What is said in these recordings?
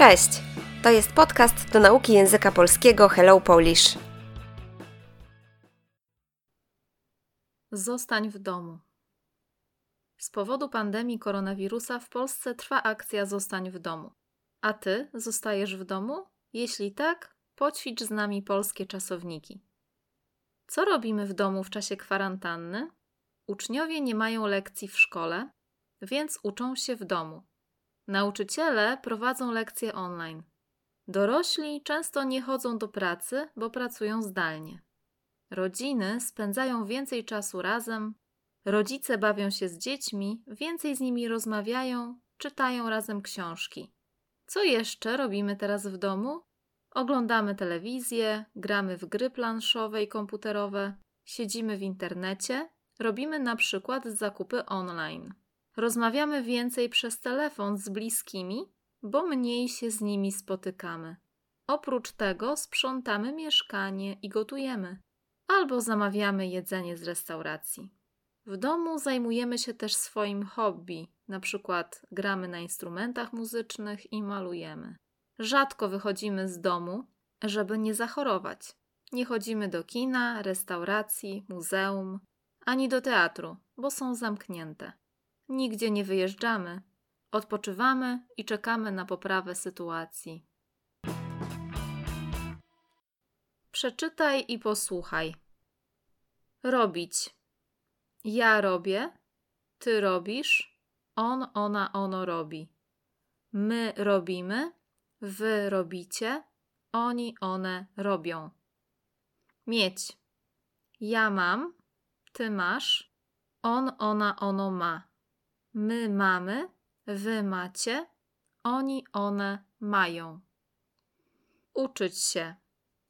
Cześć! To jest podcast do nauki języka polskiego Hello Polish. Zostań w domu. Z powodu pandemii koronawirusa w Polsce trwa akcja Zostań w domu. A ty zostajesz w domu? Jeśli tak, poćwicz z nami polskie czasowniki. Co robimy w domu w czasie kwarantanny? Uczniowie nie mają lekcji w szkole, więc uczą się w domu. Nauczyciele prowadzą lekcje online. Dorośli często nie chodzą do pracy, bo pracują zdalnie. Rodziny spędzają więcej czasu razem, rodzice bawią się z dziećmi, więcej z nimi rozmawiają, czytają razem książki. Co jeszcze robimy teraz w domu? Oglądamy telewizję, gramy w gry planszowe i komputerowe, siedzimy w internecie, robimy na przykład zakupy online. Rozmawiamy więcej przez telefon z bliskimi, bo mniej się z nimi spotykamy. Oprócz tego sprzątamy mieszkanie i gotujemy, albo zamawiamy jedzenie z restauracji. W domu zajmujemy się też swoim hobby, na przykład gramy na instrumentach muzycznych i malujemy. Rzadko wychodzimy z domu, żeby nie zachorować. Nie chodzimy do kina, restauracji, muzeum, ani do teatru, bo są zamknięte. Nigdzie nie wyjeżdżamy. Odpoczywamy i czekamy na poprawę sytuacji. Przeczytaj i posłuchaj. Robić. Ja robię, ty robisz, on, ona, ono robi. My robimy, wy robicie, oni, one robią. Mieć. Ja mam, ty masz, on, ona, ono ma. My mamy, wy macie, oni, one mają. Uczyć się.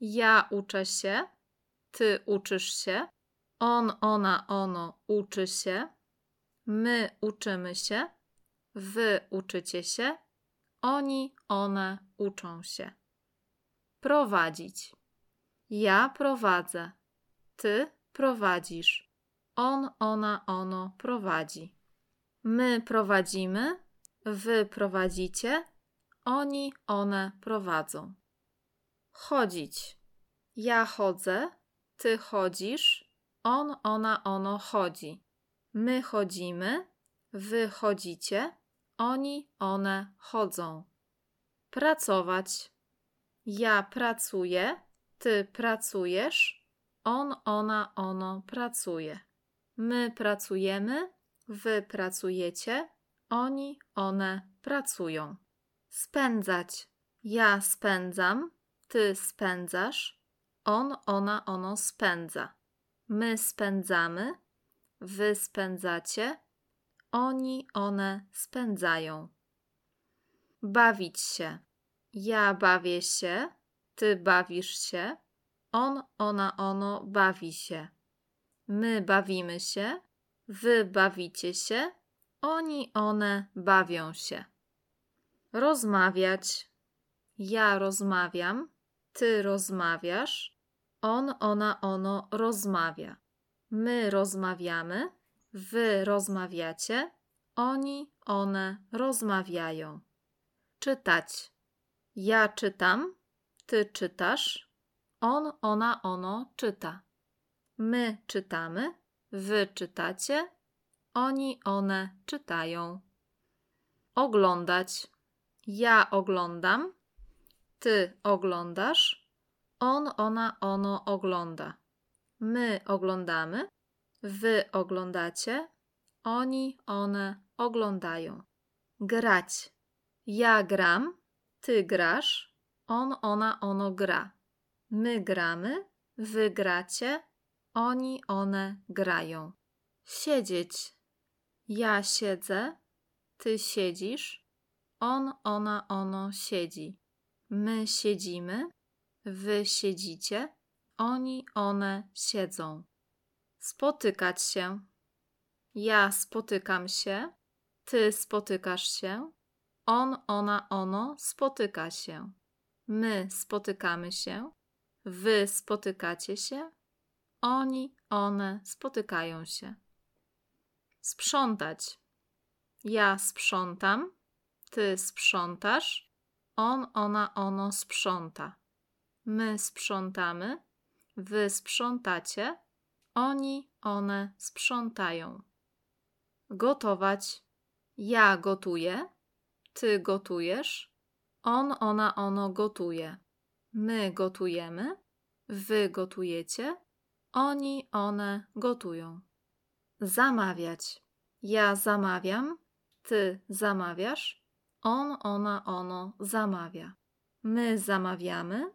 Ja uczę się, ty uczysz się, on, ona, ono uczy się, my uczymy się, wy uczycie się, oni, one uczą się. Prowadzić. Ja prowadzę, ty prowadzisz, on, ona, ono prowadzi. My prowadzimy, wy prowadzicie, oni, one prowadzą. Chodzić. Ja chodzę, ty chodzisz, on, ona, ono chodzi. My chodzimy, wy chodzicie, oni, one chodzą. Pracować. Ja pracuję, ty pracujesz, on, ona, ono pracuje. My pracujemy, wy pracujecie, oni, one pracują. Spędzać. Ja spędzam, ty spędzasz, on, ona, ono spędza. My spędzamy, wy spędzacie, oni, one spędzają. Bawić się. Ja bawię się, ty bawisz się, on, ona, ono bawi się. My bawimy się, wy bawicie się, oni, one bawią się. Rozmawiać. Ja rozmawiam, ty rozmawiasz, on, ona, ono rozmawia. My rozmawiamy, wy rozmawiacie, oni, one rozmawiają. Czytać. Ja czytam, ty czytasz, on, ona, ono czyta. My czytamy, wy czytacie, oni, one czytają. Oglądać. Ja oglądam, ty oglądasz, on, ona, ono ogląda. My oglądamy, wy oglądacie, oni, one oglądają. Grać. Ja gram, ty grasz, on, ona, ono gra. My gramy, wy gracie, oni, one grają. Siedzieć. Ja siedzę, ty siedzisz, on, ona, ono siedzi. My siedzimy, wy siedzicie, oni, one siedzą. Spotykać się. Ja spotykam się, ty spotykasz się, on, ona, ono spotyka się. My spotykamy się, wy spotykacie się, oni, one spotykają się. Sprzątać. Ja sprzątam, ty sprzątasz, On, ona, ono sprząta. My sprzątamy, wy sprzątacie, oni, one sprzątają. Gotować. Ja gotuję, ty gotujesz, on, ona, ono gotuje. My gotujemy, wy gotujecie, oni, one gotują. Zamawiać. Ja zamawiam, ty zamawiasz, on, ona, ono zamawia. My zamawiamy,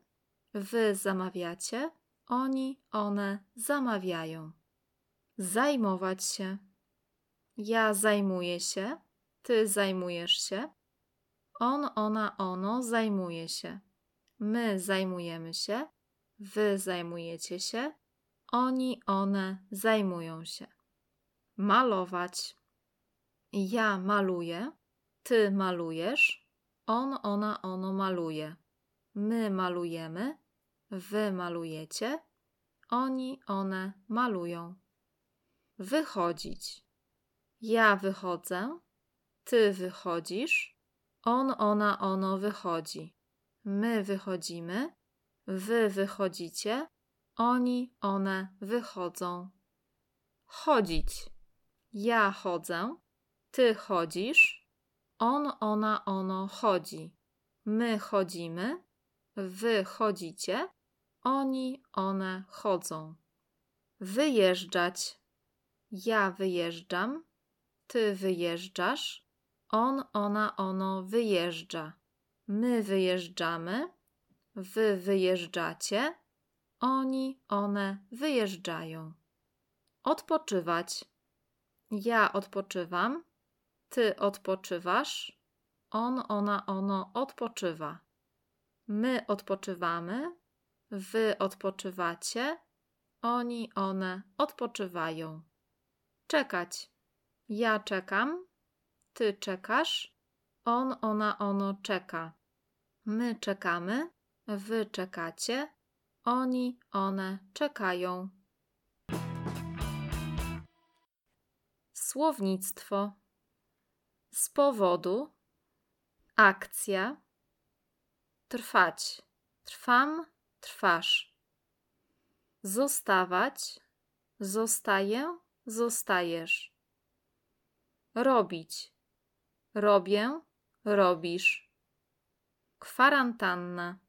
wy zamawiacie, oni, one zamawiają. Zajmować się. Ja zajmuję się, ty zajmujesz się, on, ona, ono zajmuje się. My zajmujemy się, wy zajmujecie się, oni, one zajmują się. Malować. Ja maluję, ty malujesz, on, ona, ono maluje. My malujemy, wy malujecie, oni, one malują. Wychodzić. Ja wychodzę, ty wychodzisz, on, ona, ono wychodzi. My wychodzimy, wy wychodzicie, oni, one wychodzą. Chodzić. Ja chodzę, ty chodzisz, on, ona, ono chodzi. My chodzimy, wy chodzicie, oni, one chodzą. Wyjeżdżać. Ja wyjeżdżam, ty wyjeżdżasz, on, ona, ono wyjeżdża. My wyjeżdżamy, wy wyjeżdżacie, oni, one wyjeżdżają. Odpoczywać. Ja odpoczywam, ty odpoczywasz, on, ona, ono odpoczywa. My odpoczywamy, wy odpoczywacie, oni, one odpoczywają. Czekać. Ja czekam, ty czekasz, on, ona, ono czeka. My czekamy, wy czekacie, oni, one czekają. Słownictwo. Z powodu. Akcja. Trwać. Trwam, trwasz. Zostawać. Zostaję, zostajesz. Robić. Robię, robisz. Kwarantanna.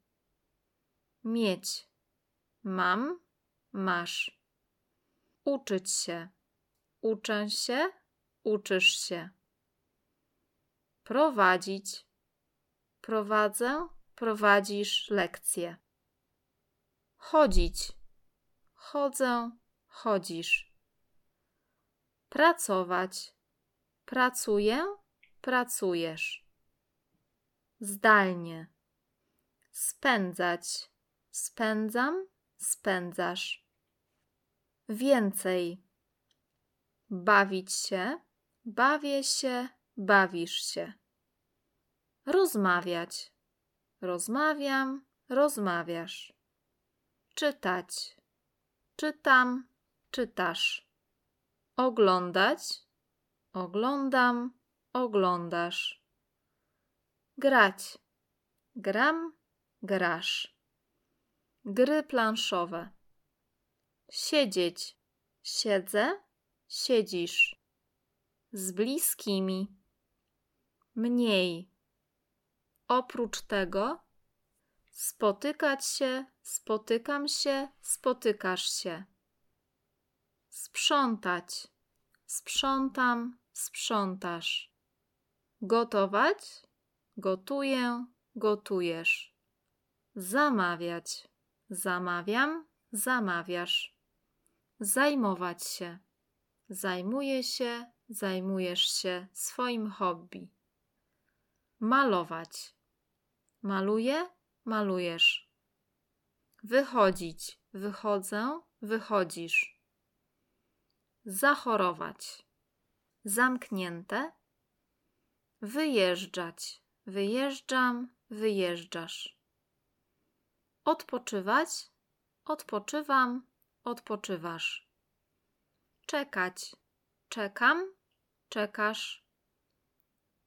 Mieć. Mam, masz. Uczyć się. Uczę się, uczysz się. Prowadzić. Prowadzę, prowadzisz lekcje. Chodzić. Chodzę, chodzisz. Pracować. Pracuję, pracujesz. Zdalnie. Spędzać. Spędzam, spędzasz. Więcej. Bawić się, bawię się, bawisz się. Rozmawiać. Rozmawiam, rozmawiasz. Czytać. Czytam, czytasz. Oglądać. Oglądam, oglądasz. Grać. Gram, grasz. Gry planszowe. Siedzieć. Siedzę, siedzisz. Z bliskimi. Mniej. Oprócz tego spotykać się, spotykam się, spotykasz się. Sprzątać. Sprzątam, sprzątasz. Gotować. Gotuję, gotujesz. Zamawiać. Zamawiam, zamawiasz. Zajmować się. Zajmuję się, zajmujesz się swoim hobby. Malować. Maluję, malujesz. Wychodzić. Wychodzę, wychodzisz. Zachorować. Zamknięte. Wyjeżdżać. Wyjeżdżam, wyjeżdżasz. Odpoczywać. Odpoczywam, odpoczywasz. Czekać. Czekam, czekasz.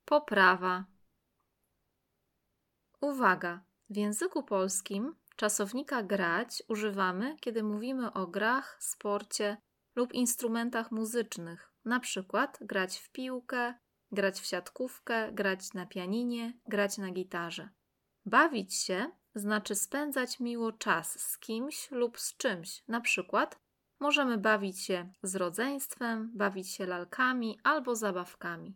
Poprawa. Uwaga! W języku polskim czasownika grać używamy, kiedy mówimy o grach, sporcie lub instrumentach muzycznych, na przykład grać w piłkę, grać w siatkówkę, grać na pianinie, grać na gitarze. Bawić się znaczy spędzać miło czas z kimś lub z czymś, na przykład możemy bawić się z rodzeństwem, bawić się lalkami albo zabawkami.